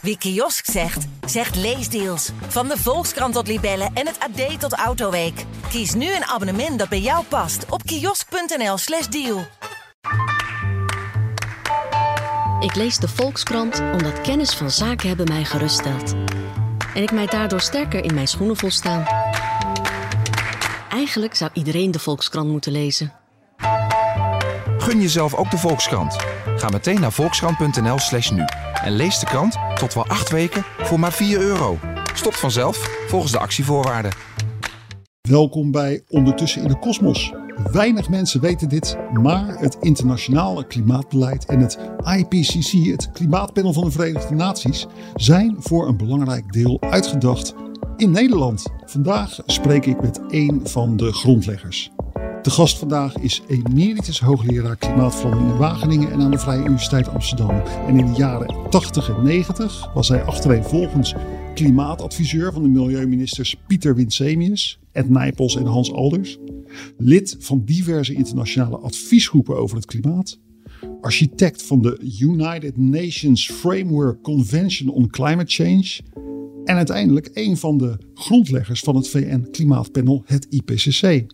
Wie kiosk zegt, zegt leesdeals. Van de Volkskrant tot Libellen en het AD tot Autoweek. Kies nu een abonnement dat bij jou past op kiosk.nl/slash deal. Ik lees de Volkskrant omdat kennis van zaken hebben mij geruststelt. En ik mij daardoor sterker in mijn schoenen voel staan. Eigenlijk zou iedereen de Volkskrant moeten lezen. Gun jezelf ook de Volkskrant. Ga meteen naar volkskrant.nl slash nu. En lees de krant tot wel acht weken voor maar 4 euro. Stopt vanzelf volgens de actievoorwaarden. Welkom bij Ondertussen in de Kosmos. Weinig mensen weten dit, maar het internationale klimaatbeleid en het IPCC, het Klimaatpanel van de Verenigde Naties, zijn voor een belangrijk deel uitgedacht in Nederland. Vandaag spreek ik met een van de grondleggers. De gast vandaag is emeritus hoogleraar klimaatverandering in Wageningen en aan de Vrije Universiteit Amsterdam. En in de jaren 80 en 90 was hij achtereenvolgens klimaatadviseur van de milieuministers Pieter Winsemius, Ed Nijpels en Hans Alders. Lid van diverse internationale adviesgroepen over het klimaat. Architect van de United Nations Framework Convention on Climate Change. En uiteindelijk een van de grondleggers van het VN-klimaatpanel, het IPCC.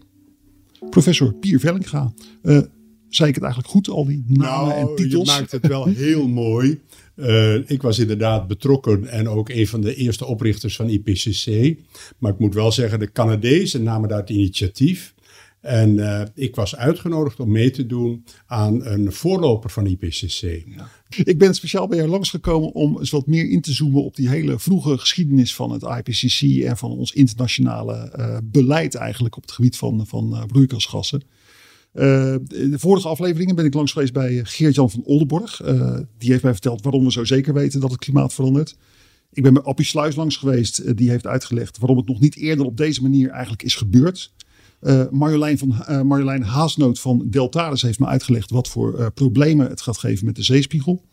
Professor Pier Vellinga. Uh, zei ik het eigenlijk goed, al die namen nou, en titels? je maakt het wel heel mooi. Uh, ik was inderdaad betrokken en ook een van de eerste oprichters van IPCC. Maar ik moet wel zeggen, de Canadezen namen daar het initiatief. En uh, ik was uitgenodigd om mee te doen aan een voorloper van IPCC. Ik ben speciaal bij jou langsgekomen om eens wat meer in te zoomen op die hele vroege geschiedenis van het IPCC en van ons internationale uh, beleid eigenlijk op het gebied van, van uh, broeikasgassen. de vorige afleveringen ben ik langs geweest bij Geert-Jan van Oldenborg. die heeft mij verteld waarom we zo zeker weten dat het klimaat verandert. Ik ben bij Appie Sluis langs geweest. die heeft uitgelegd waarom het nog niet eerder op deze manier eigenlijk is gebeurd. Uh, Marjolein, van, uh, Marjolein Haasnoot van Deltaris heeft me uitgelegd wat voor uh, problemen het gaat geven met de zeespiegel.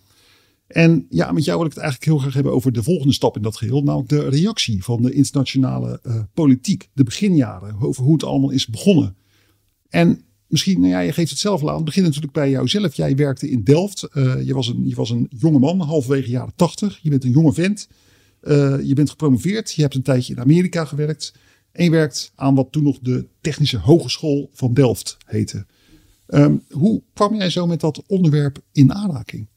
En ja, met jou wil ik het eigenlijk heel graag hebben over de volgende stap in dat geheel. Namelijk de reactie van de internationale politiek, de beginjaren, over hoe het allemaal is begonnen. En misschien, nou ja, je geeft het zelf al aan, het begint natuurlijk bij jouzelf. Jij werkte in Delft. je, was een, je was een jonge man, halverwege jaren tachtig. Je bent een jonge vent. je bent gepromoveerd. Je hebt een tijdje in Amerika gewerkt. En je werkt aan wat toen nog de Technische Hogeschool van Delft heette. Um, hoe kwam jij zo met dat onderwerp in aanraking?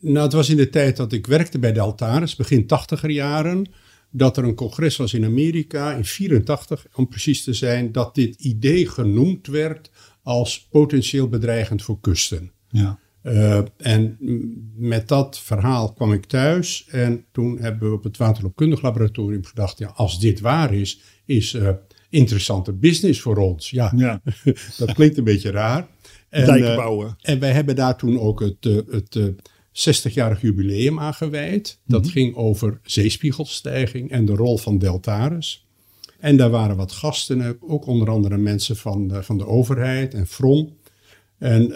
Nou, het was in de tijd dat ik werkte bij Deltaris, begin tachtiger jaren, dat er een congres was in Amerika in 84, om precies te zijn, dat dit idee genoemd werd als potentieel bedreigend voor kusten. Ja. Uh, en met dat verhaal kwam ik thuis en toen hebben we op het waterloopkundig laboratorium gedacht, ja, als dit waar is, is uh, interessante business voor ons. Ja, ja. dat klinkt een beetje raar. En, Dijken bouwen. Uh, en wij hebben daar toen ook het, het 60-jarig jubileum aan gewijd. Dat mm -hmm. ging over zeespiegelstijging en de rol van Deltaris. En daar waren wat gasten, ook onder andere mensen van de, van de overheid en From. En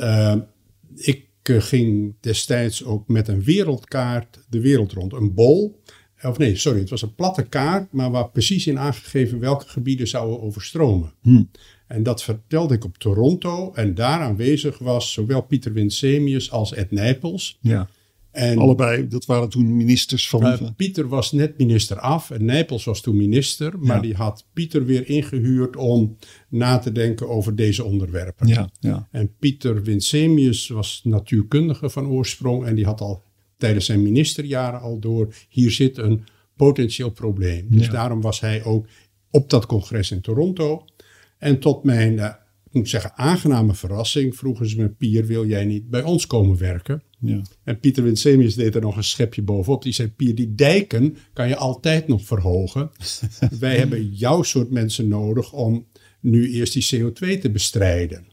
ik ging destijds ook met een wereldkaart de wereld rond. Een bol. Of nee, sorry, het was een platte kaart, maar waar precies in aangegeven welke gebieden zouden overstromen. Hmm. En dat vertelde ik op Toronto. En daar aanwezig was zowel Pieter Winsemius als Ed Nijpels. Ja. En, Allebei, dat waren toen ministers van... Uh, Pieter was net minister af en Nijpels was toen minister. Maar ja. die had Pieter weer ingehuurd om na te denken over deze onderwerpen. Ja, ja. En Pieter Winsemius was natuurkundige van oorsprong. En die had al tijdens zijn ministerjaren al door... hier zit een potentieel probleem. Dus Ja. daarom was hij ook op dat congres in Toronto. En tot mijn, eh, ik moet zeggen, aangename verrassing... vroegen ze me, Pier, wil jij niet bij ons komen werken? Ja. En Pieter Winsemius deed er nog een schepje bovenop. Die zei, Pier, die dijken kan je altijd nog verhogen. Wij hebben jouw soort mensen nodig om nu eerst die CO2 te bestrijden.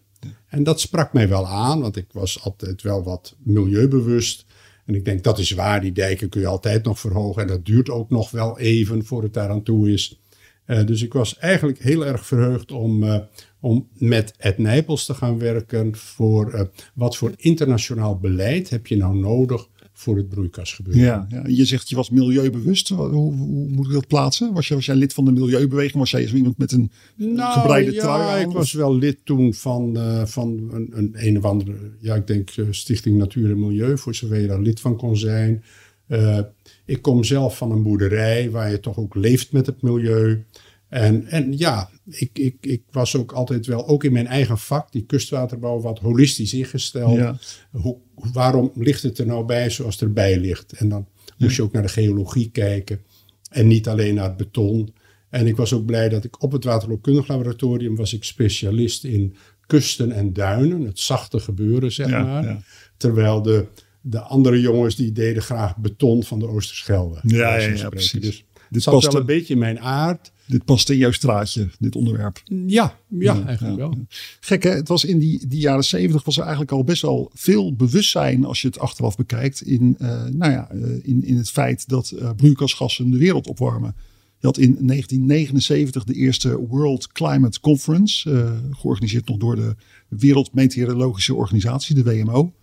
En dat sprak mij wel aan, want ik was altijd wel wat milieubewust. En ik denk, dat is waar, die dijken kun je altijd nog verhogen. En dat duurt ook nog wel even voor het daar aan toe is. Uh, dus ik was eigenlijk heel erg verheugd om, uh, om met Ed Nijpels te gaan werken voor uh, wat voor internationaal beleid heb je nou nodig voor het broeikasgebeuren. Ja, ja, je zegt je was milieubewust. Hoe, hoe, moet ik dat plaatsen? Was, je, was jij lid van de milieubeweging? Was jij zo iemand met een nou, gebreide ja, trui aan? ik was wel lid toen van, uh, van een, een, een of andere, ja ik denk uh, Stichting Natuur en Milieu, voor zover je daar lid van kon zijn. Uh, ik kom zelf van een boerderij waar je toch ook leeft met het milieu. En, en ja, ik, ik, ik was ook altijd wel, ook in mijn eigen vak, die kustwaterbouw, wat holistisch ingesteld. Ja. Hoe, waarom ligt het er nou bij zoals het erbij ligt? En dan moest je ook naar de geologie kijken en niet alleen naar het beton. En ik was ook blij dat ik op het waterloopkundig laboratorium was ik specialist in kusten en duinen, het zachte gebeuren zeg maar. Terwijl de, de andere jongens die deden graag beton van de Oosterschelde. Ja, ja, ja, precies. Dus dit zat past wel een beetje in mijn aard. Dit past in jouw straatje, dit onderwerp. Ja, ja, eigenlijk wel. Gek hè, het was in die, die jaren zeventig was er eigenlijk al best wel veel bewustzijn als je het achteraf bekijkt in, uh, nou ja, uh, in, in het feit dat uh, broeikasgassen de wereld opwarmen. Je had in 1979 de eerste World Climate Conference, georganiseerd nog door de Wereldmeteorologische Organisatie, de WMO.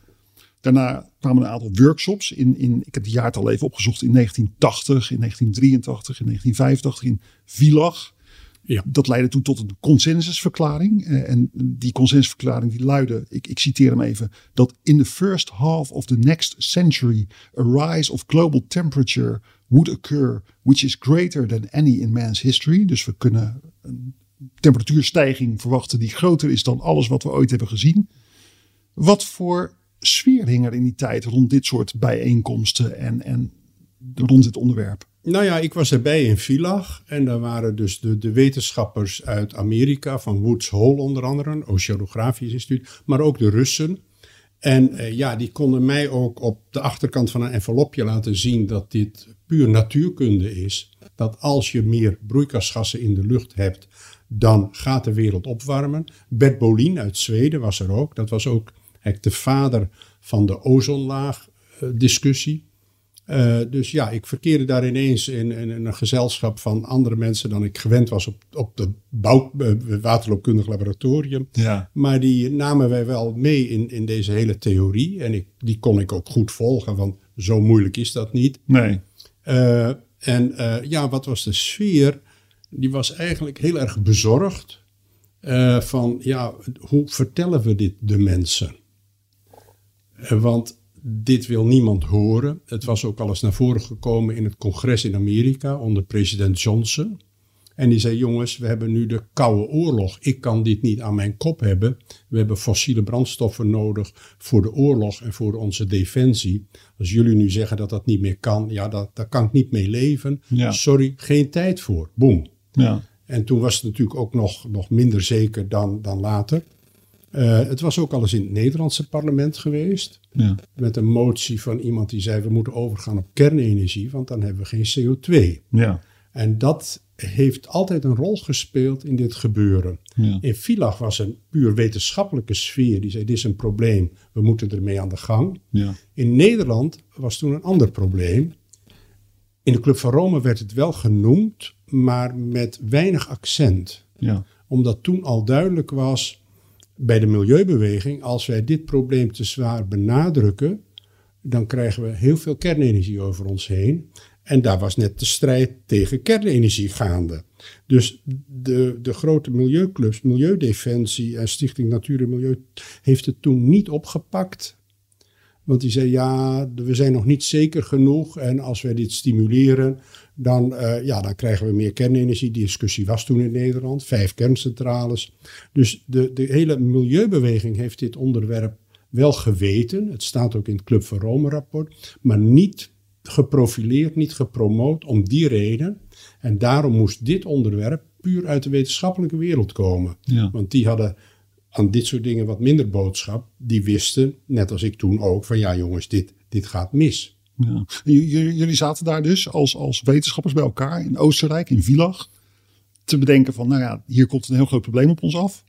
Daarna kwamen een aantal workshops. In, in, ik heb die jaartal even opgezocht. In 1980, in 1983, in 1985 in Villach. Ja. Dat leidde toen tot een consensusverklaring. Eh, en die consensusverklaring die luidde, ik, ik citeer hem even, dat in the first half of the next century a rise of global temperature would occur which is greater than any in man's history. Dus we kunnen een temperatuurstijging verwachten die groter is dan alles wat we ooit hebben gezien. Wat voor sfeer hing er in die tijd rond dit soort bijeenkomsten en, en rond dit onderwerp? Nou ja, ik was erbij in Villach en daar waren dus de, de wetenschappers uit Amerika, van Woods Hole onder andere, een oceanografisch instituut, maar ook de Russen. En eh, ja, die konden mij ook op de achterkant van een envelopje laten zien dat dit puur natuurkunde is. Dat als je meer broeikasgassen in de lucht hebt, dan gaat de wereld opwarmen. Bert Bolin uit Zweden was er ook. Dat was ook eigenlijk de vader van de ozonlaag eh, discussie. Uh, dus ja, ik verkeerde daar ineens in, in, een gezelschap van andere mensen dan ik gewend was op, op het uh, waterloopkundig laboratorium. Ja. Maar die namen wij wel mee in, in deze hele theorie. En ik, die kon ik ook goed volgen, want zo moeilijk is dat niet. Nee. Uh, en ja, wat was de sfeer? Die was eigenlijk heel erg bezorgd. van ja, hoe vertellen we dit de mensen? Want dit wil niemand horen. Het was ook al eens naar voren gekomen in het congres in Amerika onder president Johnson. En die zei: Jongens, we hebben nu de Koude Oorlog. Ik kan dit niet aan mijn kop hebben. We hebben fossiele brandstoffen nodig voor de oorlog en voor onze defensie. Als jullie nu zeggen dat dat niet meer kan, ja, dat, daar kan ik niet mee leven. Sorry, geen tijd voor. Boom. Ja. En toen was het natuurlijk ook nog, nog minder zeker dan, dan later. Uh, het was ook al eens in het Nederlandse parlement geweest. Ja. Met een motie van iemand die zei: we moeten overgaan op kernenergie, want dan hebben we geen CO2. Ja. En dat heeft altijd een rol gespeeld in dit gebeuren. Ja. In Villach was een puur wetenschappelijke sfeer. Die zei: dit is een probleem, we moeten ermee aan de gang. Ja. In Nederland was toen een ander probleem. In de Club van Rome werd het wel genoemd, maar met weinig accent. Ja. Omdat toen al duidelijk was bij de milieubeweging, als wij dit probleem te zwaar benadrukken, dan krijgen we heel veel kernenergie over ons heen. En daar was net de strijd tegen kernenergie gaande. Dus de, de grote milieuclubs, Milieudefensie en Stichting Natuur en Milieu, heeft het toen niet opgepakt. Want die zei, ja, we zijn nog niet zeker genoeg. En als wij dit stimuleren, dan, uh, ja, dan krijgen we meer kernenergie. Die discussie was toen in Nederland, vijf kerncentrales. Dus de, de hele milieubeweging heeft dit onderwerp wel geweten. Het staat ook in het Club van Rome rapport. Maar niet geprofileerd, niet gepromoot om die reden. En daarom moest dit onderwerp puur uit de wetenschappelijke wereld komen. Ja. Want die hadden aan dit soort dingen wat minder boodschap. Die wisten, net als ik toen ook, van ja jongens, dit, dit gaat mis. Ja. Jullie zaten daar dus als, als wetenschappers bij elkaar in Oostenrijk, in Villach, te bedenken van, nou ja, hier komt een heel groot probleem op ons af.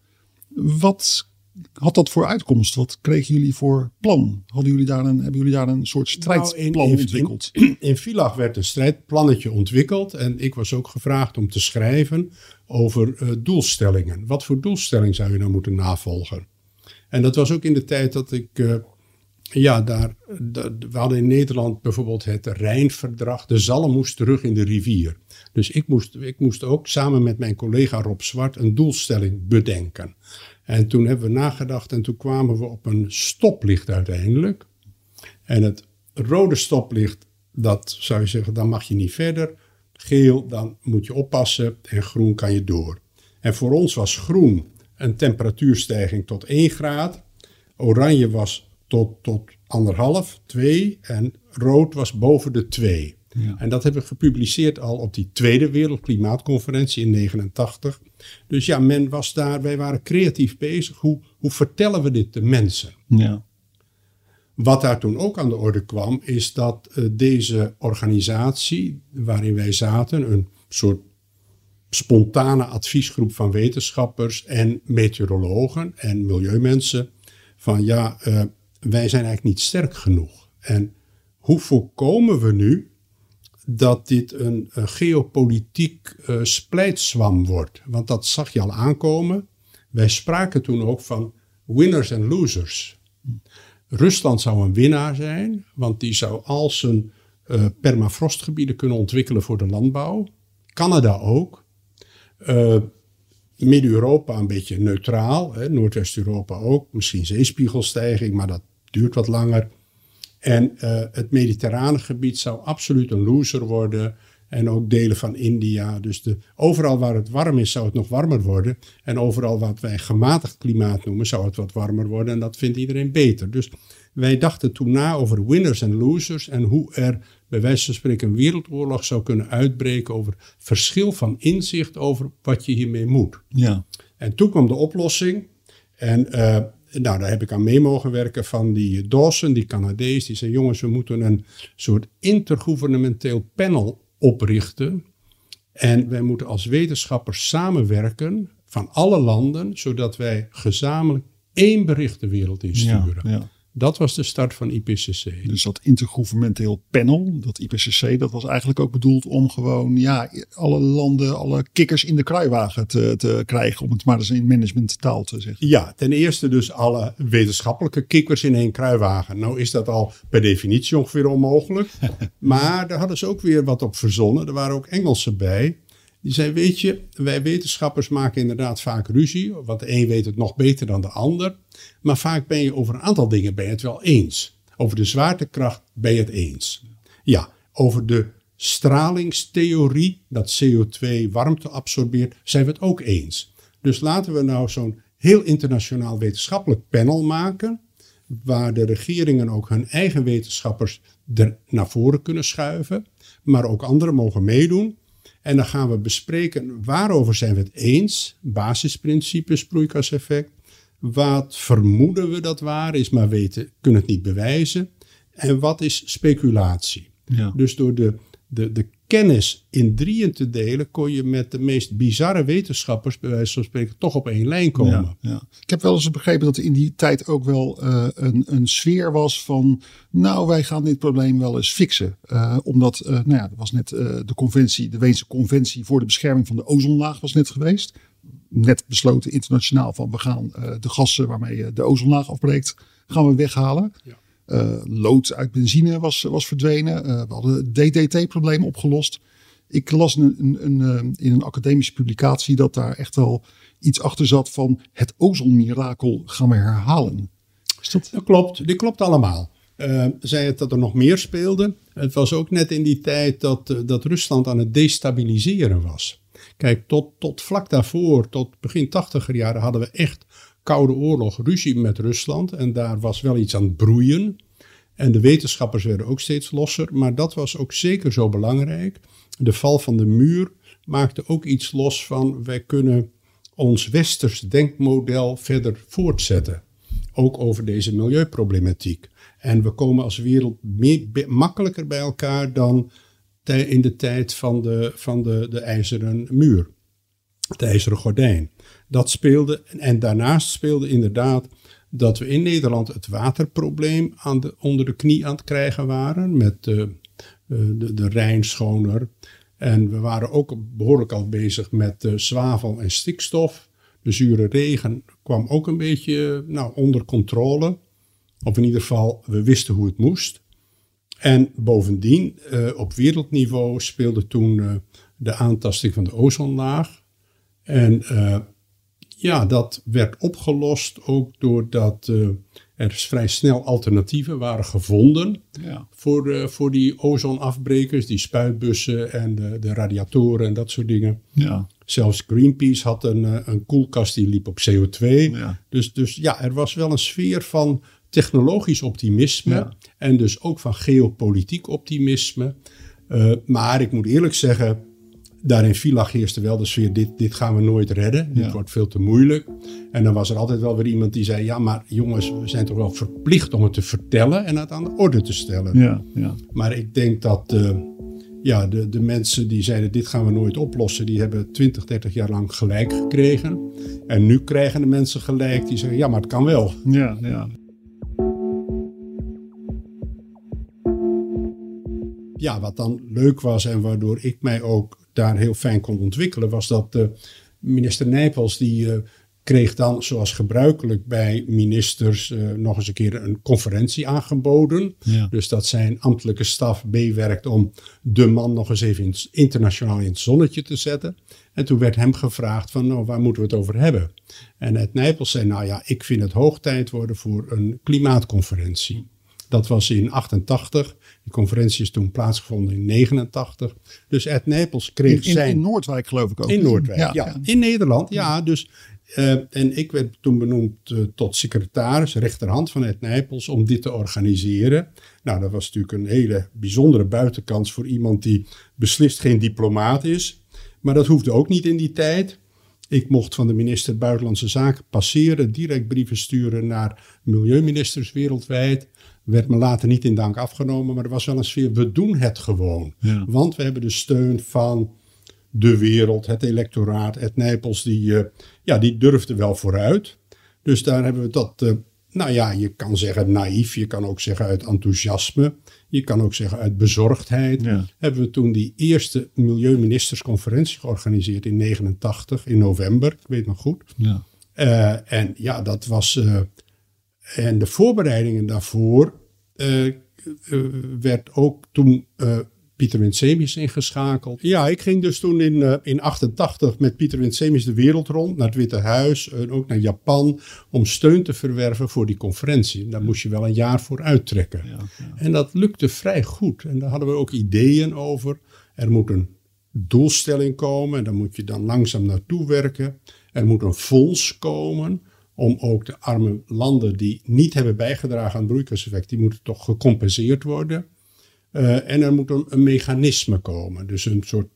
Wat had dat voor uitkomst? Wat kregen jullie voor plan? Hadden jullie daar een, hebben jullie daar een soort strijdplan nou, in, ontwikkeld? In, in Villach werd een strijdplannetje ontwikkeld en ik was ook gevraagd om te schrijven over uh, doelstellingen. Wat voor doelstelling zou je nou moeten navolgen? En dat was ook in de tijd dat ik uh, ja, daar, we hadden in Nederland bijvoorbeeld het Rijnverdrag. De zalm moest terug in de rivier. Dus ik moest, ik moest ook samen met mijn collega Rob Zwart een doelstelling bedenken. En toen hebben we nagedacht en toen kwamen we op een stoplicht uiteindelijk. En het rode stoplicht dat zou je zeggen, dan mag je niet verder. Geel, dan moet je oppassen. En groen kan je door. En voor ons was groen een temperatuurstijging tot 1 graad. Oranje was tot, tot anderhalf, 2. En rood was boven de 2. Ja. En dat hebben we gepubliceerd al op die Tweede Wereldklimaatconferentie in 89. Dus ja, men was daar, wij waren creatief bezig. Hoe, hoe vertellen we dit de mensen? Ja. Wat daar toen ook aan de orde kwam, is dat uh, deze organisatie waarin wij zaten, een soort spontane adviesgroep van wetenschappers en meteorologen en milieumensen, van ja, uh, wij zijn eigenlijk niet sterk genoeg. En hoe voorkomen we nu dat dit een, geopolitiek uh, splijtswam wordt? Want dat zag je al aankomen. Wij spraken toen ook van winners en losers. Rusland zou een winnaar zijn, want die zou al zijn uh, permafrostgebieden kunnen ontwikkelen voor de landbouw. Canada ook. Uh, Midden-Europa een beetje neutraal, Noordwest-Europa ook. Misschien zeespiegelstijging, maar dat duurt wat langer. En uh, het mediterrane gebied zou absoluut een loser worden. En ook delen van India. Dus de, overal waar het warm is, zou het nog warmer worden. En overal wat wij gematigd klimaat noemen, zou het wat warmer worden. En dat vindt iedereen beter. Dus wij dachten toen na over winners en losers. En hoe er bij wijze van spreken een wereldoorlog zou kunnen uitbreken. Over verschil van inzicht over wat je hiermee moet. Ja. En toen kwam de oplossing. En uh, nou, daar heb ik aan mee mogen werken van die Dawson, die Canadees. Die zei, jongens, we moeten een soort intergouvernementeel panel oprichten. En wij moeten als wetenschappers samenwerken van alle landen, zodat wij gezamenlijk één bericht de wereld insturen. Ja, ja. Dat was de start van IPCC. Dus dat intergouvernementeel panel, dat IPCC, dat was eigenlijk ook bedoeld om gewoon ja, alle landen, alle kikkers in de kruiwagen te, te krijgen, om het maar eens in managementtaal te zeggen. Ja, ten eerste dus alle wetenschappelijke kikkers in één kruiwagen. Nou is dat al per definitie ongeveer onmogelijk. maar daar hadden ze ook weer wat op verzonnen. Er waren ook Engelsen bij. Die zei, weet je, wij wetenschappers maken inderdaad vaak ruzie, want de een weet het nog beter dan de ander. Maar vaak ben je over een aantal dingen ben je het wel eens. Over de zwaartekracht ben je het eens. Ja, over de stralingstheorie, dat CO2 warmte absorbeert, zijn we het ook eens. Dus laten we nou zo'n heel internationaal wetenschappelijk panel maken, waar de regeringen ook hun eigen wetenschappers er naar voren kunnen schuiven, maar ook anderen mogen meedoen. En dan gaan we bespreken waarover zijn we het eens. Basisprincipes, broeikaseffect. Wat vermoeden we dat waar is, maar weten, kunnen het niet bewijzen. En wat is speculatie? Ja. Dus door de, de, de kennis in drieën te delen, kon je met de meest bizarre wetenschappers, bij wijze van spreken, toch op één lijn komen. Ja, ja. Ik heb wel eens begrepen dat er in die tijd ook wel uh, een, een sfeer was van, nou, wij gaan dit probleem wel eens fixen. Uh, omdat, uh, nou ja, er was net de conventie, de Weense conventie voor de bescherming van de ozonlaag was net geweest. Net besloten internationaal van, we gaan de gassen waarmee de ozonlaag afbreekt, gaan we weghalen. Ja. Uh, lood uit benzine was, was verdwenen. Uh, we hadden het DDT-probleem opgelost. Ik las een, een, een, in een academische publicatie dat daar echt wel iets achter zat van het ozonmirakel gaan we herhalen. Is dat... dat klopt, die klopt allemaal. Zei het dat er nog meer speelde. Het was ook net in die tijd dat, dat Rusland aan het destabiliseren was. Kijk, tot, tot vlak daarvoor, tot begin tachtiger jaren, hadden we echt Koude Oorlog ruzie met Rusland. En daar was wel iets aan het broeien. En de wetenschappers werden ook steeds losser. Maar dat was ook zeker zo belangrijk. De val van de muur maakte ook iets los van wij kunnen ons westers denkmodel verder voortzetten. Ook over deze milieuproblematiek. En we komen als wereld meer, makkelijker bij elkaar dan in de tijd van de, van de, de ijzeren muur. Het ijzeren gordijn. Dat speelde. En daarnaast speelde inderdaad dat we in Nederland het waterprobleem aan de, onder de knie aan het krijgen waren. Met de, de, de Rijn schoner. En we waren ook behoorlijk al bezig met zwavel en stikstof. De zure regen kwam ook een beetje nou, onder controle. Of in ieder geval, we wisten hoe het moest. En bovendien, op wereldniveau speelde toen de aantasting van de ozonlaag. En ja, dat werd opgelost ook doordat uh, er vrij snel alternatieven waren gevonden Ja. voor, de, voor die ozonafbrekers, die spuitbussen en de, de radiatoren en dat soort dingen. Ja. Zelfs Greenpeace had een, eh, een koelkast die liep op CO2. Ja. Dus, dus ja, er was wel een sfeer van technologisch optimisme Ja. en dus ook van geopolitiek optimisme. Eh, maar ik moet eerlijk zeggen, daar in Villach heerste wel de sfeer, dit, dit gaan we nooit redden, dit Ja. wordt veel te moeilijk. En dan was er altijd wel weer iemand die zei, ja maar jongens, we zijn toch wel verplicht om het te vertellen en het aan de orde te stellen. Ja. Ja. Maar ik denk dat eh, ja, de, de mensen die zeiden dit gaan we nooit oplossen, die hebben 20, 30 jaar lang gelijk gekregen. En nu krijgen de mensen gelijk die zeggen ja, maar het kan wel. Ja. Ja. Ja, wat dan leuk was en waardoor ik mij ook daar heel fijn kon ontwikkelen, was dat eh, minister Nijpels die eh, kreeg dan, zoals gebruikelijk bij ministers, eh, nog eens een keer een conferentie aangeboden. Ja. Dus dat zijn ambtelijke staf meewerkt om de man nog eens even in- internationaal in het zonnetje te zetten. En toen werd hem gevraagd van, nou, waar moeten we het over hebben? En Ed Nijpels zei, nou ja, ik vind het hoog tijd worden voor een klimaatconferentie. Dat was in 88. Die conferentie is toen plaatsgevonden in 89. Dus Ed Nijpels kreeg In, in, zijn... in Noordwijk geloof ik ook. In Noordwijk, ja. Ja. In Nederland, ja. Dus, eh, en ik werd toen benoemd eh, tot secretaris, rechterhand van Ed Nijpels, om dit te organiseren. Nou, dat was natuurlijk een hele bijzondere buitenkans voor iemand die beslist geen diplomaat is. Maar dat hoefde ook niet in die tijd. Ik mocht van de minister Buitenlandse Zaken passeren, direct brieven sturen naar milieuministers wereldwijd. Werd me later niet in dank afgenomen, maar er was wel een sfeer. We doen het gewoon. Ja. Want we hebben de steun van de wereld, het electoraat, het Nijpels, die, eh, ja, die durfde wel vooruit. Dus daar hebben we dat, eh, nou ja, je kan zeggen naïef, je kan ook zeggen uit enthousiasme, je kan ook zeggen uit bezorgdheid. Ja. Hebben we toen die eerste milieuministersconferentie georganiseerd in 89, in november, ik weet nog goed. Ja. Eh, en ja, dat was. En de voorbereidingen daarvoor eh, eh, werd ook toen eh, Pieter Winsemius ingeschakeld. Ja, ik ging dus toen in, eh, in 88 met Pieter Winsemius de wereld rond, naar het Witte Huis en ook naar Japan, om steun te verwerven voor die conferentie. En daar moest je wel een jaar voor uittrekken. En dat lukte vrij goed. En daar hadden we ook ideeën over. Er moet een doelstelling komen en daar moet je dan langzaam naartoe werken. Er moet een fonds komen om ook de arme landen die niet hebben bijgedragen aan het broeikaseffect, die moeten toch gecompenseerd worden. Eh, en er moet een, een mechanisme komen, dus een soort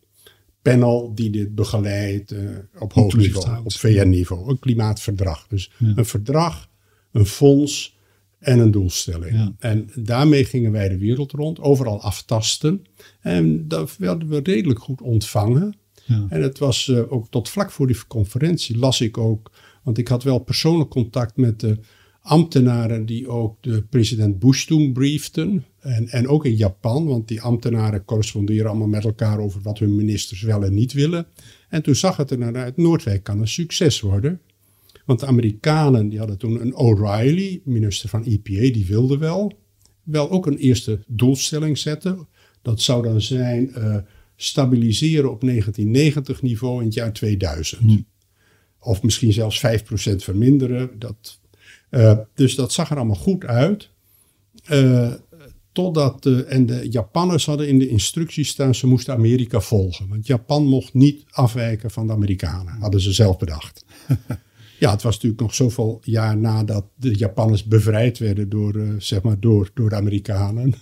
panel die dit begeleidt eh, op hoog niveau, houdt. op VN-niveau, een klimaatverdrag. Dus een verdrag, een fonds en een doelstelling. Ja. En daarmee gingen wij de wereld rond, overal aftasten. En dat werden we redelijk goed ontvangen. Ja. En het was eh, ook tot vlak voor die conferentie las ik ook, want ik had wel persoonlijk contact met de ambtenaren die ook de president Bush toen briefden. En, en ook in Japan, want die ambtenaren corresponderen allemaal met elkaar over wat hun ministers wel en niet willen. En toen zag het er naar uit, Noordwijk kan een succes worden. Want de Amerikanen die hadden toen een O'Reilly, minister van EPA, die wilde wel, wel ook een eerste doelstelling zetten. Dat zou dan zijn eh, stabiliseren op 1990 niveau in het jaar 2000. Of misschien zelfs 5% verminderen. Dat, eh, dus dat zag er allemaal goed uit. Eh, totdat de, en de Japanners hadden in de instructies staan, ze moesten Amerika volgen. Want Japan mocht niet afwijken van de Amerikanen, hadden ze zelf bedacht. Ja, het was natuurlijk nog zoveel jaar nadat de Japanners bevrijd werden door, eh, zeg maar door, door de Amerikanen.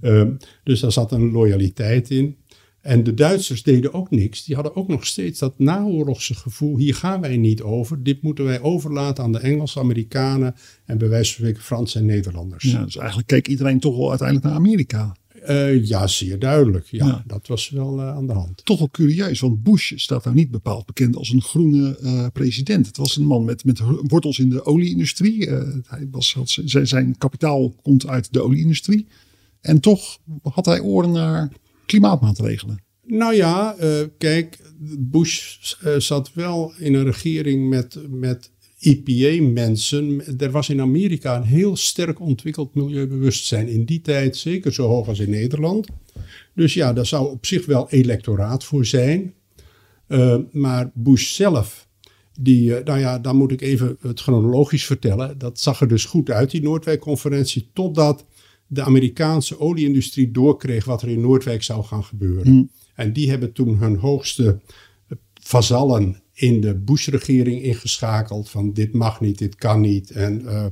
Dus daar zat een loyaliteit in. En de Duitsers deden ook niks. Die hadden ook nog steeds dat naoorlogse gevoel. Hier gaan wij niet over. Dit moeten wij overlaten aan de Engelsen, Amerikanen en bij wijze van spreken Fransen en Nederlanders. Ja, dus eigenlijk keek iedereen toch wel uiteindelijk naar Amerika. Eh, ja zeer duidelijk. Ja, Ja. dat was wel eh, aan de hand. Toch wel curieus, want Bush staat nou niet bepaald bekend als een groene eh, president. Het was een man met, met wortels in de olieindustrie. Hij was, had, zijn, zijn kapitaal komt uit de olieindustrie. En toch had hij oren naar klimaatmaatregelen. Nou ja, eh, kijk, Bush eh, zat wel in een regering met, met EPA-mensen. Er was in Amerika een heel sterk ontwikkeld milieubewustzijn. In die tijd zeker zo hoog als in Nederland. Dus ja, daar zou op zich wel electoraat voor zijn. Eh, maar Bush zelf Die, nou ja, dan moet ik even het chronologisch vertellen. Dat zag er dus goed uit, die Noordwijk-conferentie, totdat de Amerikaanse olieindustrie doorkreeg wat er in Noordwijk zou gaan gebeuren. Hmm. En die hebben toen hun hoogste vazallen in de Bush-regering ingeschakeld van dit mag niet, dit kan niet en uh,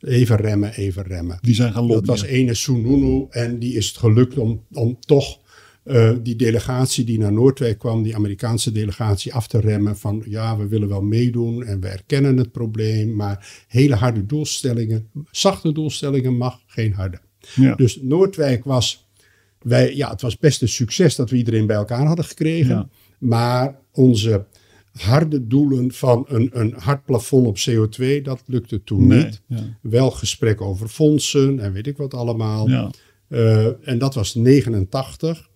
even remmen, even remmen. Die zijn gaan lopen. Dat was ene Sununu en die is het gelukt om, om toch uh, die delegatie die naar Noordwijk kwam, die Amerikaanse delegatie af te remmen van ja, we willen wel meedoen en we erkennen het probleem, maar hele harde doelstellingen, zachte doelstellingen mag, geen harde. Ja. Dus Noordwijk was, wij, ja, het was best een succes dat we iedereen bij elkaar hadden gekregen, ja. maar onze harde doelen van een, een hard plafond op CO2, dat lukte toen niet. Wel gesprek over fondsen en weet ik wat allemaal. Ja. Uh, en dat was 89.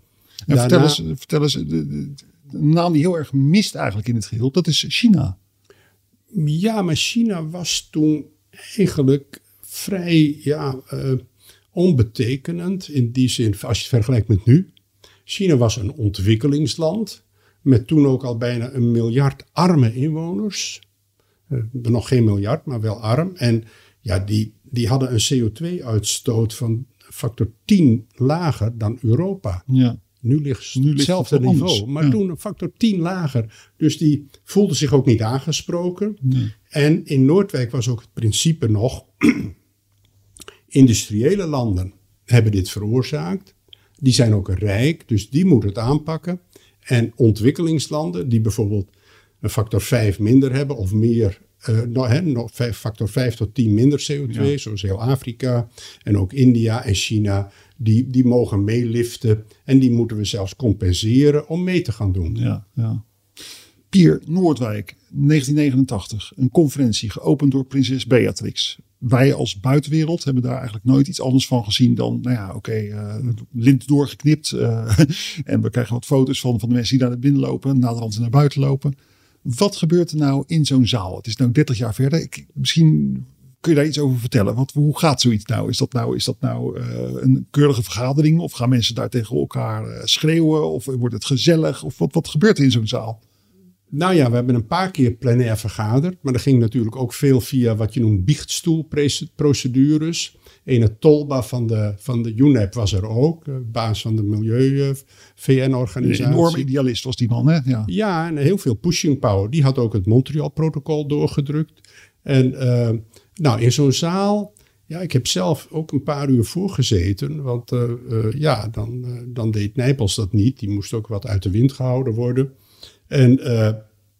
En vertel eens, vertel eens de, de, de, naam die heel erg mist eigenlijk in het geheel, dat is China. Ja, maar China was toen eigenlijk vrij ja, uh, onbetekenend in die zin, als je het vergelijkt met nu. China was een ontwikkelingsland met toen ook al bijna een miljard arme inwoners. Uh, nog geen miljard, maar wel arm. En ja, die, die hadden een CO2-uitstoot van factor 10 lager dan Europa. Ja. Nu ligt ze nu hetzelfde niveau, maar toen een factor 10 lager. Dus die voelde zich ook niet aangesproken. Nee. En in Noordwijk was ook het principe nog: industriële landen hebben dit veroorzaakt. Die zijn ook rijk, dus die moeten het aanpakken. En ontwikkelingslanden die bijvoorbeeld een factor 5 minder hebben of meer, uh, nog, factor 5 tot 10 minder CO2, zoals heel Afrika en ook India en China, die, die mogen meeliften en die moeten we zelfs compenseren om mee te gaan doen. Ja, ja. Pier Noordwijk, 1989, een conferentie geopend door prinses Beatrix wij als buitenwereld hebben daar eigenlijk nooit iets anders van gezien dan, nou ja, oké, uh, lint doorgeknipt. Uh, en we krijgen wat foto's van, van de mensen die naar binnen lopen, naderhand naar buiten lopen. Wat gebeurt er nou in zo'n zaal? Het is nu 30 jaar verder. Ik, misschien kun je daar iets over vertellen. Wat, hoe gaat zoiets nou? Is dat nou, is dat nou uh, een keurige vergadering? Of gaan mensen daar tegen elkaar schreeuwen? Of wordt het gezellig? Of wat, wat gebeurt er in zo'n zaal? Nou ja, we hebben een paar keer plenair vergaderd. Maar dat ging natuurlijk ook veel via wat je noemt biechtstoelprocedures. Ene Tolba van de, van de UNEP was er ook, baas van de Milieu-VN-organisatie. Een enorme idealist was die man, hè? Ja, ja en heel veel pushing power. Die had ook het Montreal-protocol doorgedrukt. En uh, nou, in zo'n zaal, ja, ik heb zelf ook een paar uur voorgezeten. Want uh, uh, ja, dan, dan deed Nijpels dat niet. Die moest ook wat uit de wind gehouden worden. En, uh,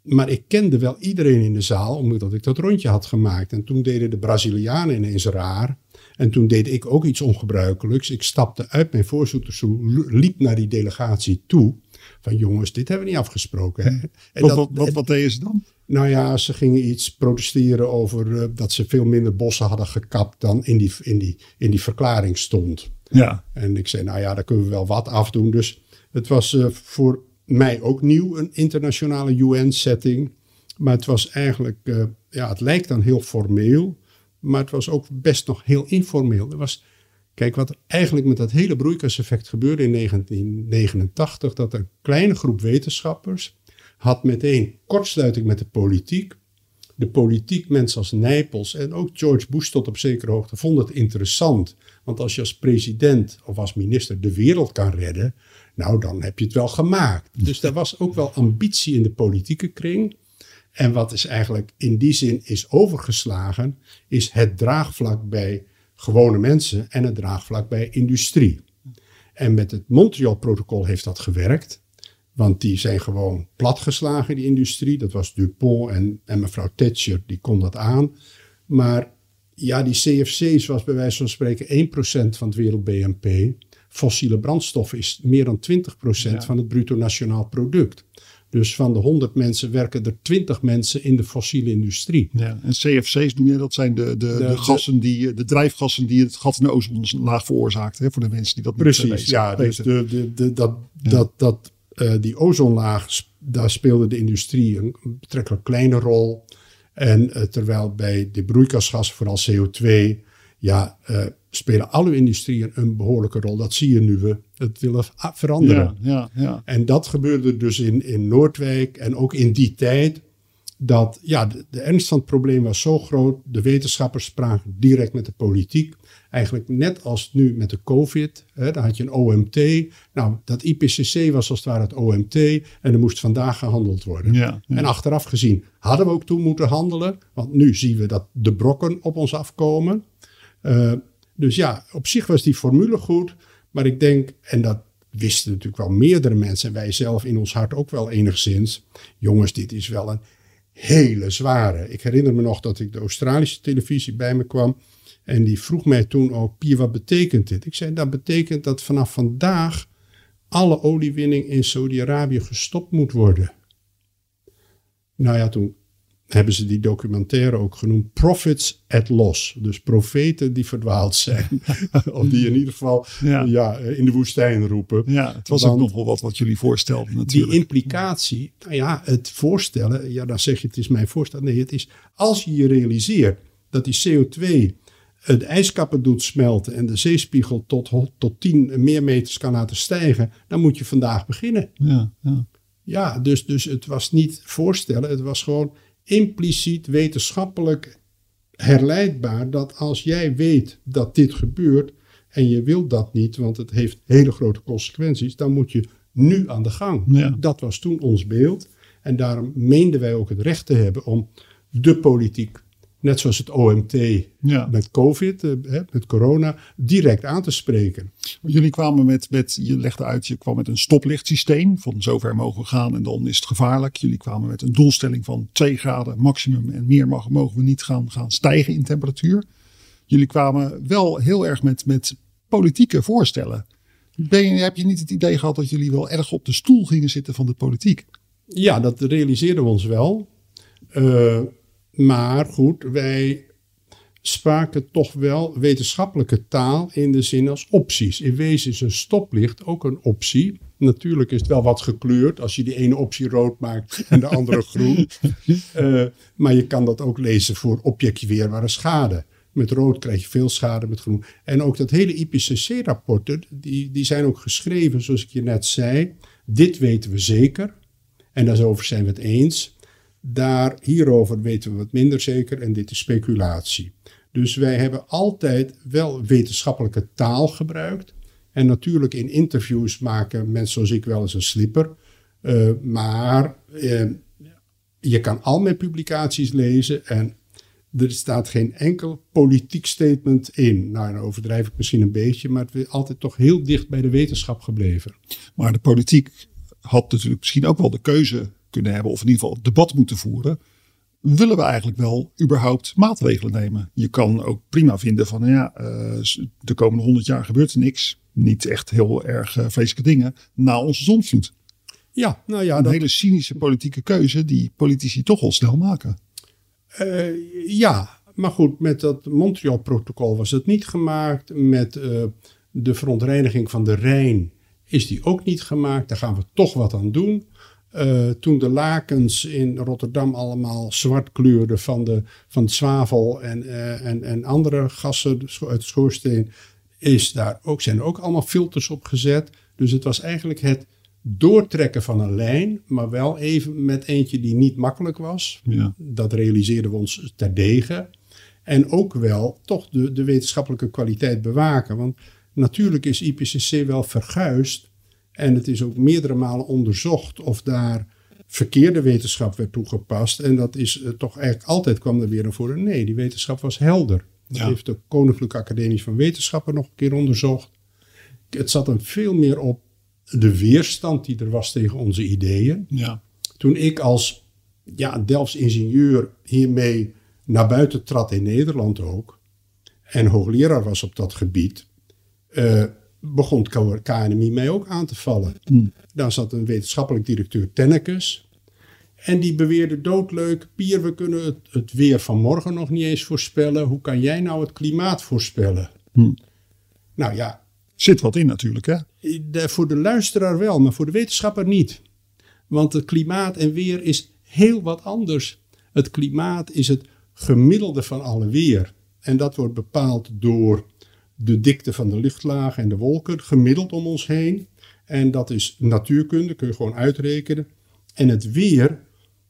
maar ik kende wel iedereen in de zaal, omdat ik dat rondje had gemaakt. En toen deden de Brazilianen ineens raar. En toen deed ik ook iets ongebruikelijks. Ik stapte uit mijn voorzittersstoel, liep naar die delegatie toe. Van jongens, dit hebben we niet afgesproken. Hè? En wat, dat, wat, wat, deden ze dan? Nou ja, ze gingen iets protesteren over uh, dat ze veel minder bossen hadden gekapt dan in die, in die, in die verklaring stond. Ja. En ik zei, nou ja, daar kunnen we wel wat afdoen. Dus het was uh, voor mij ook nieuw, een internationale UN-setting. Maar het was eigenlijk, uh, ja, het lijkt dan heel formeel, maar het was ook best nog heel informeel. Er was, kijk, wat eigenlijk met dat hele broeikaseffect gebeurde in 1989, dat een kleine groep wetenschappers had meteen kortsluiting met de politiek. De politiek, mensen als Nijpels en ook George Bush tot op zekere hoogte, vonden het interessant. Want als je als president of als minister de wereld kan redden, nou, dan heb je het wel gemaakt. Dus er was ook wel ambitie in de politieke kring. En wat is eigenlijk in die zin is overgeslagen, is het draagvlak bij gewone mensen en het draagvlak bij industrie. En met het Montreal-protocol heeft dat gewerkt. Want die zijn gewoon platgeslagen, die industrie. Dat was Dupont en, en mevrouw Thatcher, die kon dat aan. Maar ja, die CFC's was bij wijze van spreken 1% van het wereld BNP fossiele brandstoffen is meer dan 20% van het bruto nationaal product. Dus van de 100 mensen werken er 20 mensen in de fossiele industrie. Ja, en CFC's noem je dat zijn de, de, de, gassen die, de drijfgassen die het gat in de ozonlaag veroorzaakt. Hè, voor de mensen die dat Precies, niet Precies, ja. Dus de, de, de, dat, dat, dat, uh, die ozonlaag, daar speelde de industrie een betrekkelijk kleine rol. En uh, terwijl bij de broeikasgassen, vooral CO2, ja, uh, spelen alle industrieën een behoorlijke rol. Dat zie je nu we het willen veranderen. Ja, ja, ja. En dat gebeurde dus in, in Noordwijk en ook in die tijd. dat ja, de, de, ernst van het probleem was zo groot. De wetenschappers spraken direct met de politiek. Eigenlijk net als nu met de COVID. Hè, dan had je een OMT. Nou, dat IPCC was als het ware het OMT. En er moest vandaag gehandeld worden. Ja, ja. En achteraf gezien hadden we ook toen moeten handelen. Want nu zien we dat de brokken op ons afkomen. Uh, dus ja, op zich was die formule goed. Maar ik denk, en dat wisten natuurlijk wel meerdere mensen. En wij zelf in ons hart ook wel enigszins. Jongens, dit is wel een hele zware. Ik herinner me nog dat ik de Australische televisie bij me kwam. En die vroeg mij toen ook, Pier, wat betekent dit? Ik zei, dat betekent dat vanaf vandaag alle oliewinning in Saudi-Arabië gestopt moet worden. Nou ja, toen hebben ze die documentaire ook genoemd Profits at Loss. Dus profeten die verdwaald zijn. of die in ieder geval ja. in de woestijn roepen. Ja, het was ook nog wel wat wat jullie voorstelden natuurlijk. Die implicatie, nou ja, het voorstellen. Ja, dan zeg je het is mijn voorstel. Nee, het is als je je realiseert dat die CO2 het ijskappen doet smelten en de zeespiegel tot, tot 10 meer meters kan laten stijgen, dan moet je vandaag beginnen. Ja, ja. ja dus, dus het was niet voorstellen, het was gewoon impliciet wetenschappelijk herleidbaar dat als jij weet dat dit gebeurt en je wilt dat niet, want het heeft hele grote consequenties, dan moet je nu aan de gang. Ja. Dat was toen ons beeld. En daarom meenden wij ook het recht te hebben om de politiek net zoals het OMT ja. met COVID, eh, met corona, direct aan te spreken. Jullie kwamen met, met, je legde uit, je kwam met een stoplichtsysteem. Van zover mogen we gaan en dan is het gevaarlijk. Jullie kwamen met een doelstelling van 2 graden maximum en meer mogen, mogen we niet gaan, gaan stijgen in temperatuur. Jullie kwamen wel heel erg met, met politieke voorstellen. Ben je, heb je niet het idee gehad dat jullie wel erg op de stoel gingen zitten van de politiek? Ja, dat realiseerden we ons wel. Uh, maar goed, wij spraken toch wel wetenschappelijke taal in de zin als opties. In wezen is een stoplicht ook een optie. Natuurlijk is het wel wat gekleurd als je die ene optie rood maakt en de andere groen. Uh, maar je kan dat ook lezen voor objectiveerbare schade. Met rood krijg je veel schade, met groen. En ook dat hele IPCC-rapporten, die, die zijn ook geschreven, zoals ik je net zei. Dit weten we zeker. En daarover zijn we het eens. Daar, hierover weten we wat minder zeker en dit is speculatie. Dus wij hebben altijd wel wetenschappelijke taal gebruikt. En natuurlijk in interviews maken mensen zoals ik wel eens een slipper. Uh, maar uh, je kan al mijn publicaties lezen en er staat geen enkel politiek statement in. Nou, dan overdrijf ik misschien een beetje, maar het is altijd toch heel dicht bij de wetenschap gebleven. Maar de politiek had natuurlijk misschien ook wel de keuze kunnen hebben, of in ieder geval debat moeten voeren. Willen we eigenlijk wel überhaupt maatregelen nemen? Je kan ook prima vinden van ja, uh, de komende honderd jaar gebeurt er niks. Niet echt heel erg uh, vreselijke dingen na onze zonvloed. Ja, nou ja. Een dat... hele cynische politieke keuze die politici toch al snel maken. Uh, ja, maar goed, met dat Montreal-protocol was het niet gemaakt. Met de verontreiniging van de Rijn is die ook niet gemaakt. Daar gaan we toch wat aan doen. Uh, toen de lakens in Rotterdam allemaal zwart kleurden van, de, van zwavel en, uh, en, en andere gassen uit de schoorsteen, is daar ook, zijn ook allemaal filters op gezet. Dus het was eigenlijk het doortrekken van een lijn, maar wel even met eentje die niet makkelijk was. Ja. Dat realiseerden we ons terdege. En ook wel toch de, de wetenschappelijke kwaliteit bewaken. Want natuurlijk is IPCC wel verguisd en het is ook meerdere malen onderzocht of daar verkeerde wetenschap werd toegepast. En dat is uh, toch eigenlijk altijd kwam er weer naar voren. Nee, die wetenschap was helder. Dat Ja. heeft de Koninklijke Academie van Wetenschappen nog een keer onderzocht. Het zat hem veel meer op de weerstand die er was tegen onze ideeën. Ja. Toen ik als ja, Delfts ingenieur hiermee naar buiten trad in Nederland ook. En hoogleraar was op dat gebied. eh, begon het KNMI mij ook aan te vallen. Daar zat een wetenschappelijk directeur Tennekes. En die beweerde doodleuk, Pier, we kunnen het, het weer van morgen nog niet eens voorspellen. Hoe kan jij nou het klimaat voorspellen? Nou ja, Zit wat in natuurlijk hè. de- voor de luisteraar wel, maar voor de wetenschapper niet. Want het klimaat en weer is heel wat anders. Het klimaat is het gemiddelde van alle weer. En dat wordt bepaald door de dikte van de luchtlagen en de wolken, gemiddeld om ons heen. En dat is natuurkunde, kun je gewoon uitrekenen. En het weer,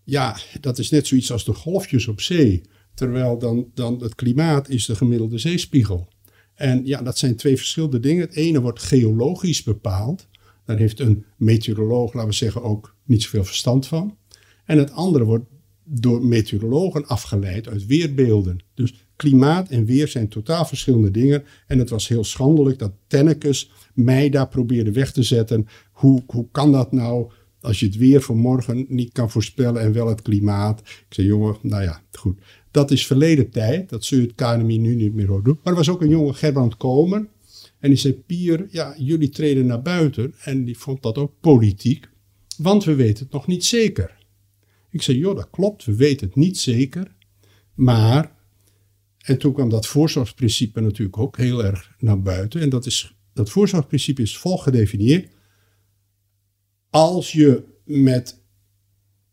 ja, dat is net zoiets als de golfjes op zee. Terwijl dan, dan het klimaat is de gemiddelde zeespiegel. En ja, dat zijn twee verschillende dingen. Het ene wordt geologisch bepaald. Daar heeft een meteoroloog, laten we zeggen, ook niet zoveel verstand van. En het andere wordt door meteorologen afgeleid uit weerbeelden. Dus klimaat en weer zijn totaal verschillende dingen. En het was heel schandelijk dat Tennekes mij daar probeerde weg te zetten. Hoe, hoe kan dat nou als je het weer van morgen niet kan voorspellen en wel het klimaat? Ik zei, jongen, nou ja, goed. Dat is verleden tijd. Dat zul je het KNMI nu niet meer doen. Maar er was ook een jonge Gerbrand Komen. En die zei, Pier, ja, jullie treden naar buiten. En die vond dat ook politiek. Want we weten het nog niet zeker. Ik zei, joh, dat klopt, we weten het niet zeker. Maar, en toen kwam dat voorzorgsprincipe natuurlijk ook heel erg naar buiten. En dat, is, dat voorzorgsprincipe is vol gedefinieerd. Als je met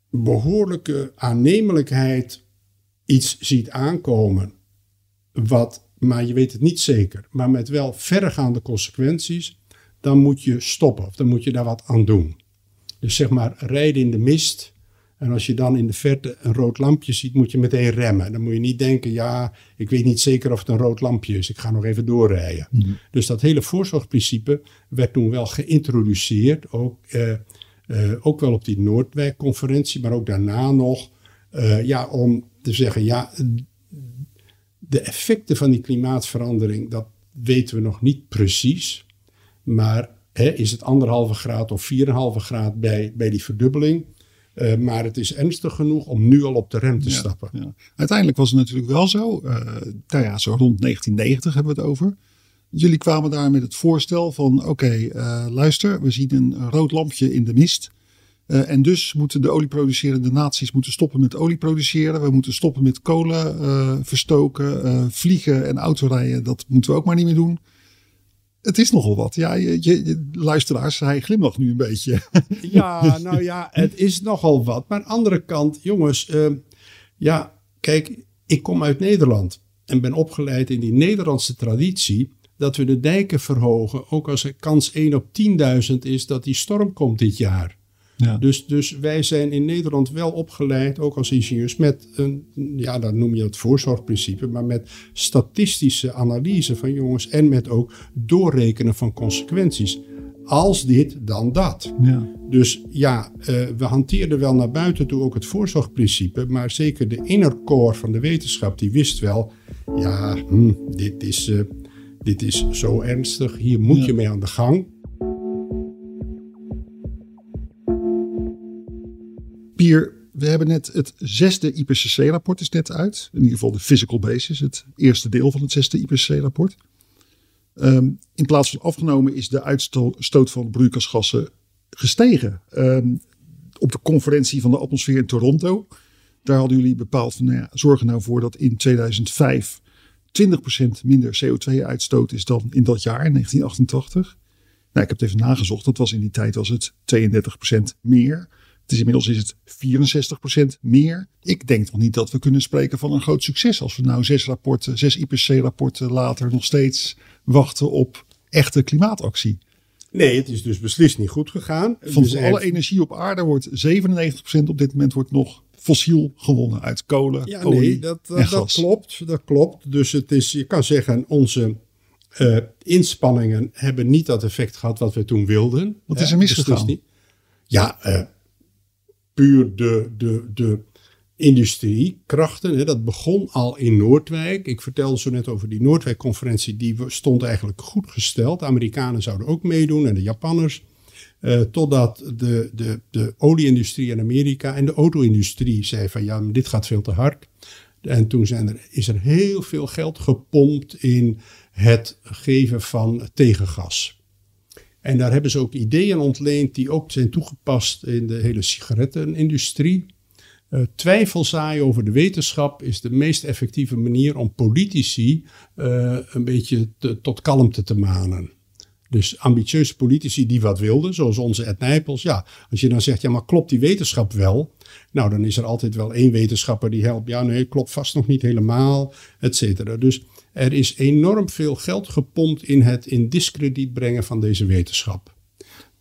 behoorlijke aannemelijkheid iets ziet aankomen, wat, maar je weet het niet zeker, maar met wel verregaande consequenties, dan moet je stoppen of dan moet je daar wat aan doen. Dus zeg maar, rijden in de mist en als je dan in de verte een rood lampje ziet, moet je meteen remmen. Dan moet je niet denken, ja, ik weet niet zeker of het een rood lampje is. Ik ga nog even doorrijden. Mhm. Dus dat hele voorzorgprincipe werd toen wel geïntroduceerd. Ook, eh, eh, ook wel op die Noordwijk-conferentie, maar ook daarna nog. Uh, ja, om te zeggen, ja, de effecten van die klimaatverandering, dat weten we nog niet precies. Maar hè, is het anderhalve graad of 4,5 graad bij, bij die verdubbeling? Uh, maar het is ernstig genoeg om nu al op de rem te stappen. Ja. Uiteindelijk was het natuurlijk wel zo. Uh, nou ja, zo rond 1990 hebben we het over. Jullie kwamen daar met het voorstel van: oké, okay, uh, luister, we zien een rood lampje in de mist. en dus moeten de olieproducerende naties moeten stoppen met olie produceren. We moeten stoppen met kolen verstoken. vliegen en autorijden, dat moeten we ook maar niet meer doen het is nogal wat. Ja, je, je, luisteraars, hij glimlacht nu een beetje. Ja, nou ja, het is nogal wat. Maar aan de andere kant, jongens, uh, ja, kijk, ik kom uit Nederland en ben opgeleid in die Nederlandse traditie dat we de dijken verhogen, ook als er kans 1 op 10.000 is dat die storm komt dit jaar. Ja. Dus, dus wij zijn in Nederland wel opgeleid, ook als ingenieurs, met een, ja, dan noem je het voorzorgprincipe, maar met statistische analyse van jongens en met ook doorrekenen van consequenties. Als dit, dan dat. Ja. Dus ja, uh, we hanteerden wel naar buiten toe ook het voorzorgprincipe, maar zeker de inner core van de wetenschap, die wist wel, ja, hm, dit, is, uh, dit is zo ernstig, hier moet ja. je mee aan de gang. Pier, we hebben net het zesde IPCC-rapport is net uit. In ieder geval de physical basis, het eerste deel van het zesde IPCC-rapport. Um, in plaats van afgenomen is de uitstoot van broeikasgassen gestegen. Um, op de conferentie van de atmosfeer in Toronto, daar hadden jullie bepaald van, nou ja, zorg er nou voor dat in 2005 20% minder CO2-uitstoot is dan in dat jaar, in 1988. Nou, ik heb het even nagezocht. Dat was in die tijd was het 32% meer. Het is inmiddels is het 64% meer. Ik denk toch niet dat we kunnen spreken van een groot succes als we nou zes rapporten, zes IPCC-rapporten later nog steeds wachten op echte klimaatactie. Nee, het is dus beslist niet goed gegaan. Van dus alle energie op aarde wordt 97% op dit moment wordt nog fossiel gewonnen uit kolen, ja, olie nee, dat, dat, dat klopt. Dat klopt. Dus het is, je kan zeggen, onze uh, inspanningen hebben niet dat effect gehad wat we toen wilden. Wat is er misgegaan? Dus ja, uh, puur de, de, de industriekrachten. Hè, dat begon al in Noordwijk. Ik vertelde zo net over die Noordwijk-conferentie. Die stond eigenlijk goed gesteld. De Amerikanen zouden ook meedoen en de Japanners. Uh, totdat de, de, de olieindustrie in Amerika en de auto-industrie zei van ja, dit gaat veel te hard. En toen zijn er, is er heel veel geld gepompt in het geven van tegengas. En daar hebben ze ook ideeën ontleend die ook zijn toegepast in de hele sigarettenindustrie. Uh, over de wetenschap is de meest effectieve manier om politici uh, een beetje tot kalmte te manen. Dus ambitieuze politici die wat wilden, zoals onze Ed Nijpels. Ja, als je dan zegt, ja, maar klopt die wetenschap wel? Nou, dan is er altijd wel één wetenschapper die helpt. Ja, nee, klopt vast nog niet helemaal, et cetera. Dus er is enorm veel geld gepompt in het in discrediet brengen van deze wetenschap.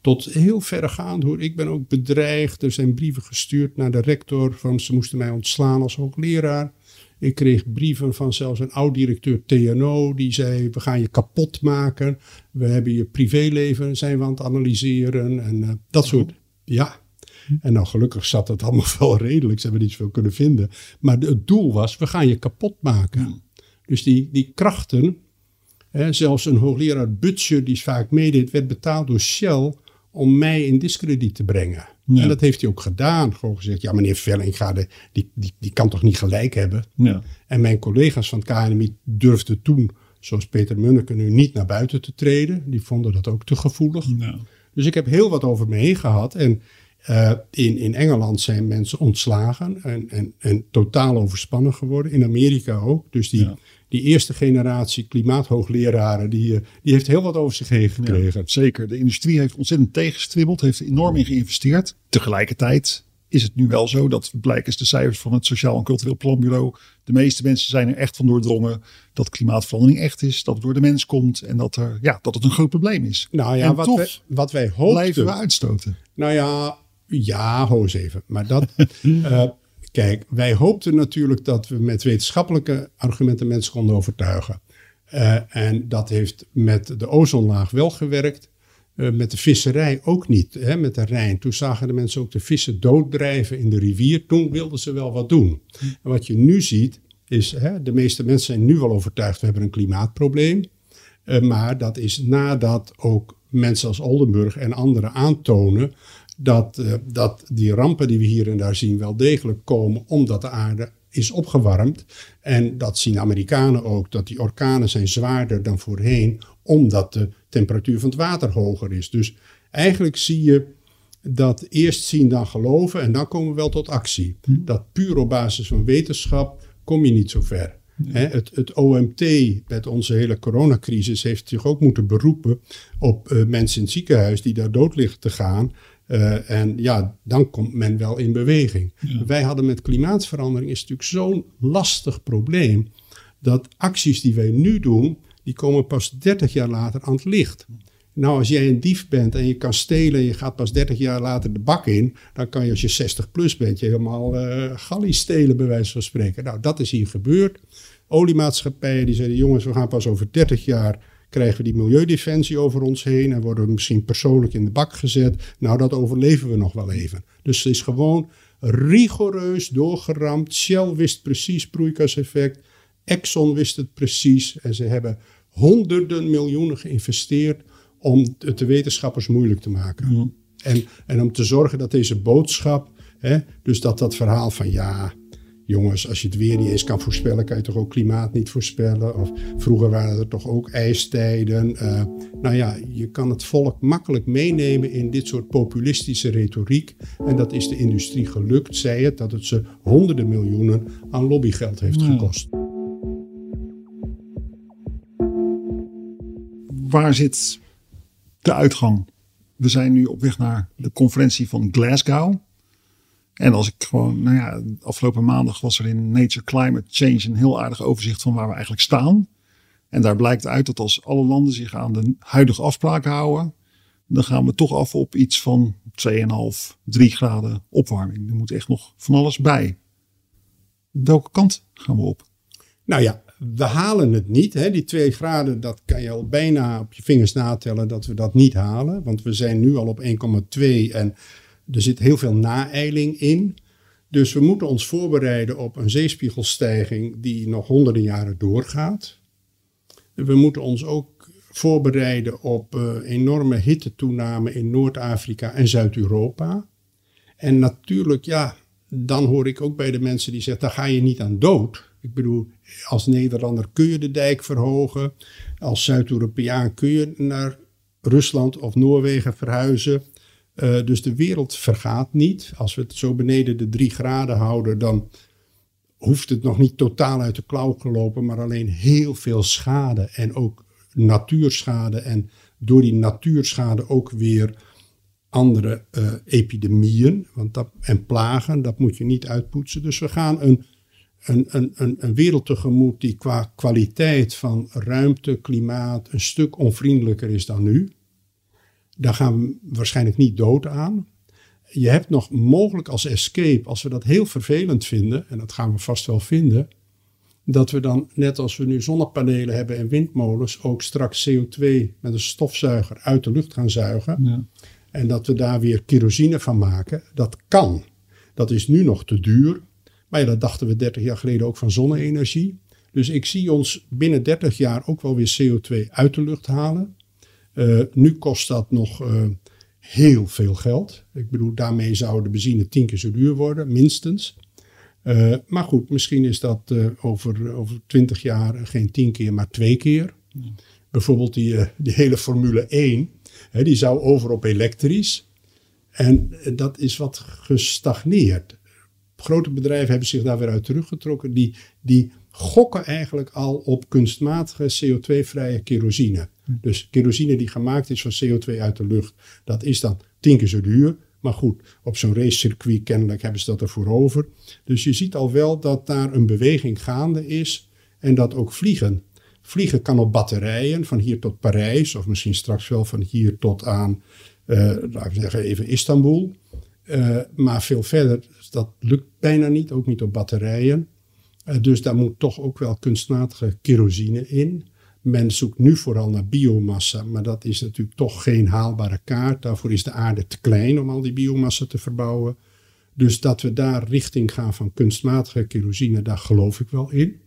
tot heel verregaand hoor. Ik ben ook bedreigd. Er zijn brieven gestuurd naar de rector van ze moesten mij ontslaan als hoogleraar. Ik kreeg brieven van zelfs een oud-directeur TNO die zei: We gaan je kapot maken. We hebben je privéleven zijn we aan het analyseren. En uh, dat soort. Ja. En nou, gelukkig zat het allemaal wel redelijk. Ze hebben niet zoveel kunnen vinden. Maar het doel was: we gaan je kapot maken. Dus die, die krachten. Hè, zelfs een hoogleraar Butcher, die vaak meedeed, werd betaald door Shell om mij in discrediet te brengen. En dat heeft hij ook gedaan. Gewoon gezegd, ja meneer Vellinga, die, die, die kan toch niet gelijk hebben. Ja. En mijn collega's van het KNMI durfden toen, zoals Peter Munneke nu, niet naar buiten te treden. Die vonden dat ook te gevoelig. Ja. Dus ik heb heel wat over me heen gehad. En uh, in, in Engeland zijn mensen ontslagen en, en, en totaal overspannen geworden. In Amerika ook. Dus die, die eerste generatie klimaathoogleraren, die, eh, die heeft heel wat over zich heen gekregen. zeker. De industrie heeft ontzettend tegengestribbeld, heeft er enorm in geïnvesteerd. Tegelijkertijd is het nu wel zo dat blijkt is de cijfers van het Sociaal en Cultureel Planbureau. De meeste mensen zijn er echt van doordrongen dat klimaatverandering echt is, dat het door de mens komt en dat, er, ja, dat het een groot probleem is. Nou ja, wat, wij, wat wij hoopten. Blijven we uitstoten. Nou ja, ja, hoos even. Maar dat. uh, Kijk, wij hoopten natuurlijk dat we met wetenschappelijke argumenten mensen konden overtuigen. Uh, en dat heeft met de ozonlaag wel gewerkt. Uh, met de visserij ook niet, hè, met de Rijn. Toen zagen de mensen ook de vissen dooddrijven in de rivier. Toen wilden ze wel wat doen. En wat je nu ziet, is hè, de meeste mensen zijn nu wel overtuigd, we hebben een klimaatprobleem. Uh, maar dat is nadat ook mensen als Oldenburg en anderen aantonen dat, uh, dat die rampen die we hier en daar zien wel degelijk komen omdat de aarde is opgewarmd. En dat zien Amerikanen ook, dat die orkanen zijn zwaarder dan voorheen, omdat de temperatuur van het water hoger is. Dus eigenlijk zie je dat eerst zien dan geloven en dan komen we wel tot actie. Hm. Dat puur op basis van wetenschap kom je niet zo ver. het, het, OMT met onze hele coronacrisis heeft zich ook moeten beroepen op uh, mensen in het ziekenhuis die daar dood liggen te gaan. Uh, en ja, dan komt men wel in beweging. Wij hadden met klimaatverandering is natuurlijk zo'n lastig probleem. Dat acties die wij nu doen, die komen pas 30 jaar later aan het licht. Nou, als jij een dief bent en je kan stelen en je gaat pas 30 jaar later de bak in, dan kan je als je 60 plus bent, je helemaal uh, gallie stelen, bij wijze van spreken. Nou, dat is hier gebeurd. Oliemaatschappijen die zeiden, jongens, we gaan pas over 30 jaar krijgen we die milieudefensie over ons heen en worden we misschien persoonlijk in de bak gezet. Nou, dat overleven we nog wel even. Dus het is gewoon rigoureus doorgeramd. Shell wist precies broeikaseffect. Exxon wist het precies. En ze hebben honderden miljoenen geïnvesteerd om het de wetenschappers moeilijk te maken. En, en om te zorgen dat deze boodschap, hè, dus dat dat verhaal van ja, jongens, als je het weer niet eens kan voorspellen, kan je toch ook klimaat niet voorspellen? Of vroeger waren er toch ook ijstijden? Uh, nou ja, je kan het volk makkelijk meenemen in dit soort populistische retoriek. En dat is de industrie gelukt, zei het, dat het ze honderden miljoenen aan lobbygeld heeft gekost. Waar zit de uitgang? We zijn nu op weg naar de conferentie van Glasgow. En als ik gewoon, nou ja, afgelopen maandag was er in Nature Climate Change een heel aardig overzicht van waar we eigenlijk staan. En daar blijkt uit dat als alle landen zich aan de huidige afspraken houden, dan gaan we toch af op iets van 2,5, 3 graden opwarming. Er moet echt nog van alles bij. Welke kant gaan we op? Nou ja, we halen het niet. Hè. Die 2 graden, dat kan je al bijna op je vingers natellen dat we dat niet halen. Want we zijn nu al op 1,2 en er zit heel veel naeiling in. Dus we moeten ons voorbereiden op een zeespiegelstijging die nog honderden jaren doorgaat. We moeten ons ook voorbereiden op uh, enorme hittetoename in Noord-Afrika en Zuid-Europa. En natuurlijk, ja, dan hoor ik ook bij de mensen die zeggen, daar ga je niet aan dood. Ik bedoel, als Nederlander kun je de dijk verhogen. Als Zuid-Europeaan kun je naar Rusland of Noorwegen verhuizen. Uh, dus de wereld vergaat niet. Als we het zo beneden de drie graden houden, dan hoeft het nog niet totaal uit de klauw gelopen, maar alleen heel veel schade en ook natuurschade. En door die natuurschade ook weer andere uh, epidemieën want dat, en plagen. Dat moet je niet uitpoetsen. Dus we gaan een, een, een, een wereld tegemoet die qua kwaliteit van ruimte, klimaat een stuk onvriendelijker is dan nu. Daar gaan we waarschijnlijk niet dood aan. Je hebt nog mogelijk als escape, als we dat heel vervelend vinden, en dat gaan we vast wel vinden, dat we dan, net als we nu zonnepanelen hebben en windmolens, ook straks CO2 met een stofzuiger uit de lucht gaan zuigen. Ja. En dat we daar weer kerosine van maken. Dat kan. Dat is nu nog te duur. Maar ja, dat dachten we 30 jaar geleden ook van zonne-energie. Dus ik zie ons binnen 30 jaar ook wel weer CO2 uit de lucht halen. Uh, nu kost dat nog uh, heel veel geld. Ik bedoel, daarmee zou de benzine tien keer zo duur worden, minstens. Uh, maar goed, misschien is dat over, over 20 jaar geen tien keer, maar twee keer. Bijvoorbeeld die, die hele Formule 1, hè, die zou over op elektrisch. En dat is wat gestagneerd. Grote bedrijven hebben zich daar weer uit teruggetrokken. Die, die gokken eigenlijk al op kunstmatige CO2-vrije kerosine. Dus kerosine die gemaakt is van CO2 uit de lucht, dat is dan tien keer zo duur. Maar goed, op zo'n racecircuit kennelijk hebben ze dat ervoor over. Dus je ziet al wel dat daar een beweging gaande is en dat ook vliegen. Vliegen kan op batterijen van hier tot Parijs of misschien straks wel van hier tot aan, uh, laten we zeggen even Istanbul. Uh, maar veel verder, dat lukt bijna niet, ook niet op batterijen. Uh, dus daar moet toch ook wel kunstmatige kerosine in. Men zoekt nu vooral naar biomassa, maar dat is natuurlijk toch geen haalbare kaart. Daarvoor is de aarde te klein om al die biomassa te verbouwen. Dus dat we daar richting gaan van kunstmatige kerosine, daar geloof ik wel in.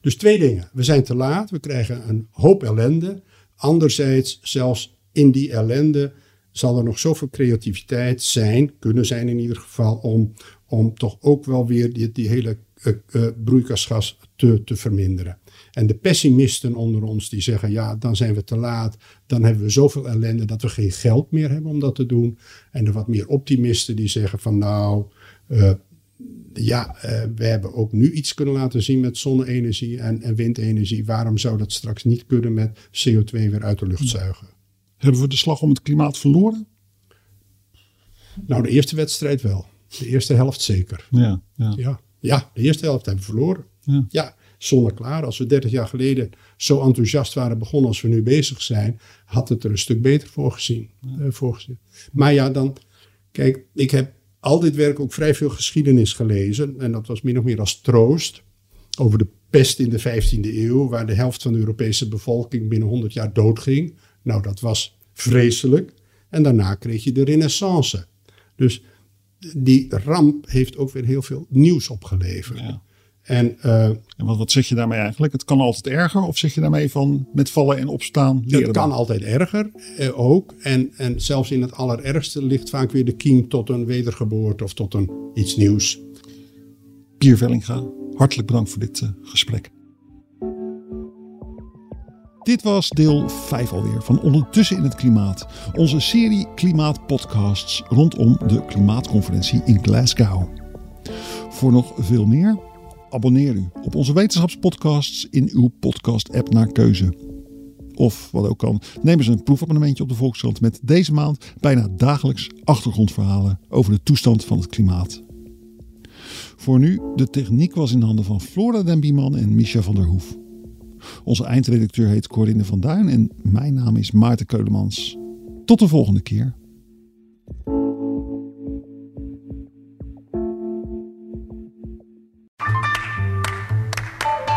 Dus twee dingen. We zijn te laat, we krijgen een hoop ellende. Anderzijds, zelfs in die ellende zal er nog zoveel creativiteit zijn, kunnen zijn in ieder geval, om, om toch ook wel weer die, die hele uh, uh, broeikasgas te, te verminderen. En de pessimisten onder ons die zeggen, ja, dan zijn we te laat, dan hebben we zoveel ellende dat we geen geld meer hebben om dat te doen. En de wat meer optimisten die zeggen van, nou, uh, ja, we hebben ook nu iets kunnen laten zien met zonne-energie en, en windenergie. Waarom zou dat straks niet kunnen met CO2 weer uit de lucht zuigen? Hebben we de slag om het klimaat verloren? Nou, de eerste wedstrijd wel. De eerste helft zeker. Ja, ja. ja. ja de eerste helft hebben we verloren. Ja. ja, zonneklaar. Als we 30 jaar geleden zo enthousiast waren begonnen als we nu bezig zijn, had het er een stuk beter voor gezien. Ja. Uh, voor gezien. Maar ja, dan, kijk, ik heb al dit werk ook vrij veel geschiedenis gelezen. En dat was min of meer als troost over de pest in de 15e eeuw, waar de helft van de Europese bevolking binnen 100 jaar doodging. Nou, dat was vreselijk. En daarna kreeg je de renaissance. Dus die ramp heeft ook weer heel veel nieuws opgeleverd. Ja. En, uh, en wat, wat zeg je daarmee eigenlijk? Het kan altijd erger? Of zeg je daarmee van met vallen en opstaan leren? Het kan altijd erger eh, ook. En, en zelfs in het allerergste ligt vaak weer de kiem tot een wedergeboorte of tot een iets nieuws. Pier Vellinga, hartelijk bedankt voor dit uh, gesprek. Dit was deel 5 alweer van Ondertussen in het Klimaat. Onze serie klimaatpodcasts rondom de klimaatconferentie in Glasgow. Voor nog veel meer, abonneer u op onze wetenschapspodcasts in uw podcast-app naar keuze. Of wat ook kan, neem eens een proefabonnementje op de Volkskrant met deze maand bijna dagelijks achtergrondverhalen over de toestand van het klimaat. Voor nu, de techniek was in handen van Flora den Bieman en Misha van der Hoef. Onze eindredacteur heet Corinne van Duin en mijn naam is Maarten Keulemans. Tot de volgende keer.